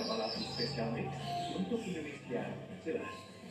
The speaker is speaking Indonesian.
Kepala latih spesial untuk Indonesia jelas.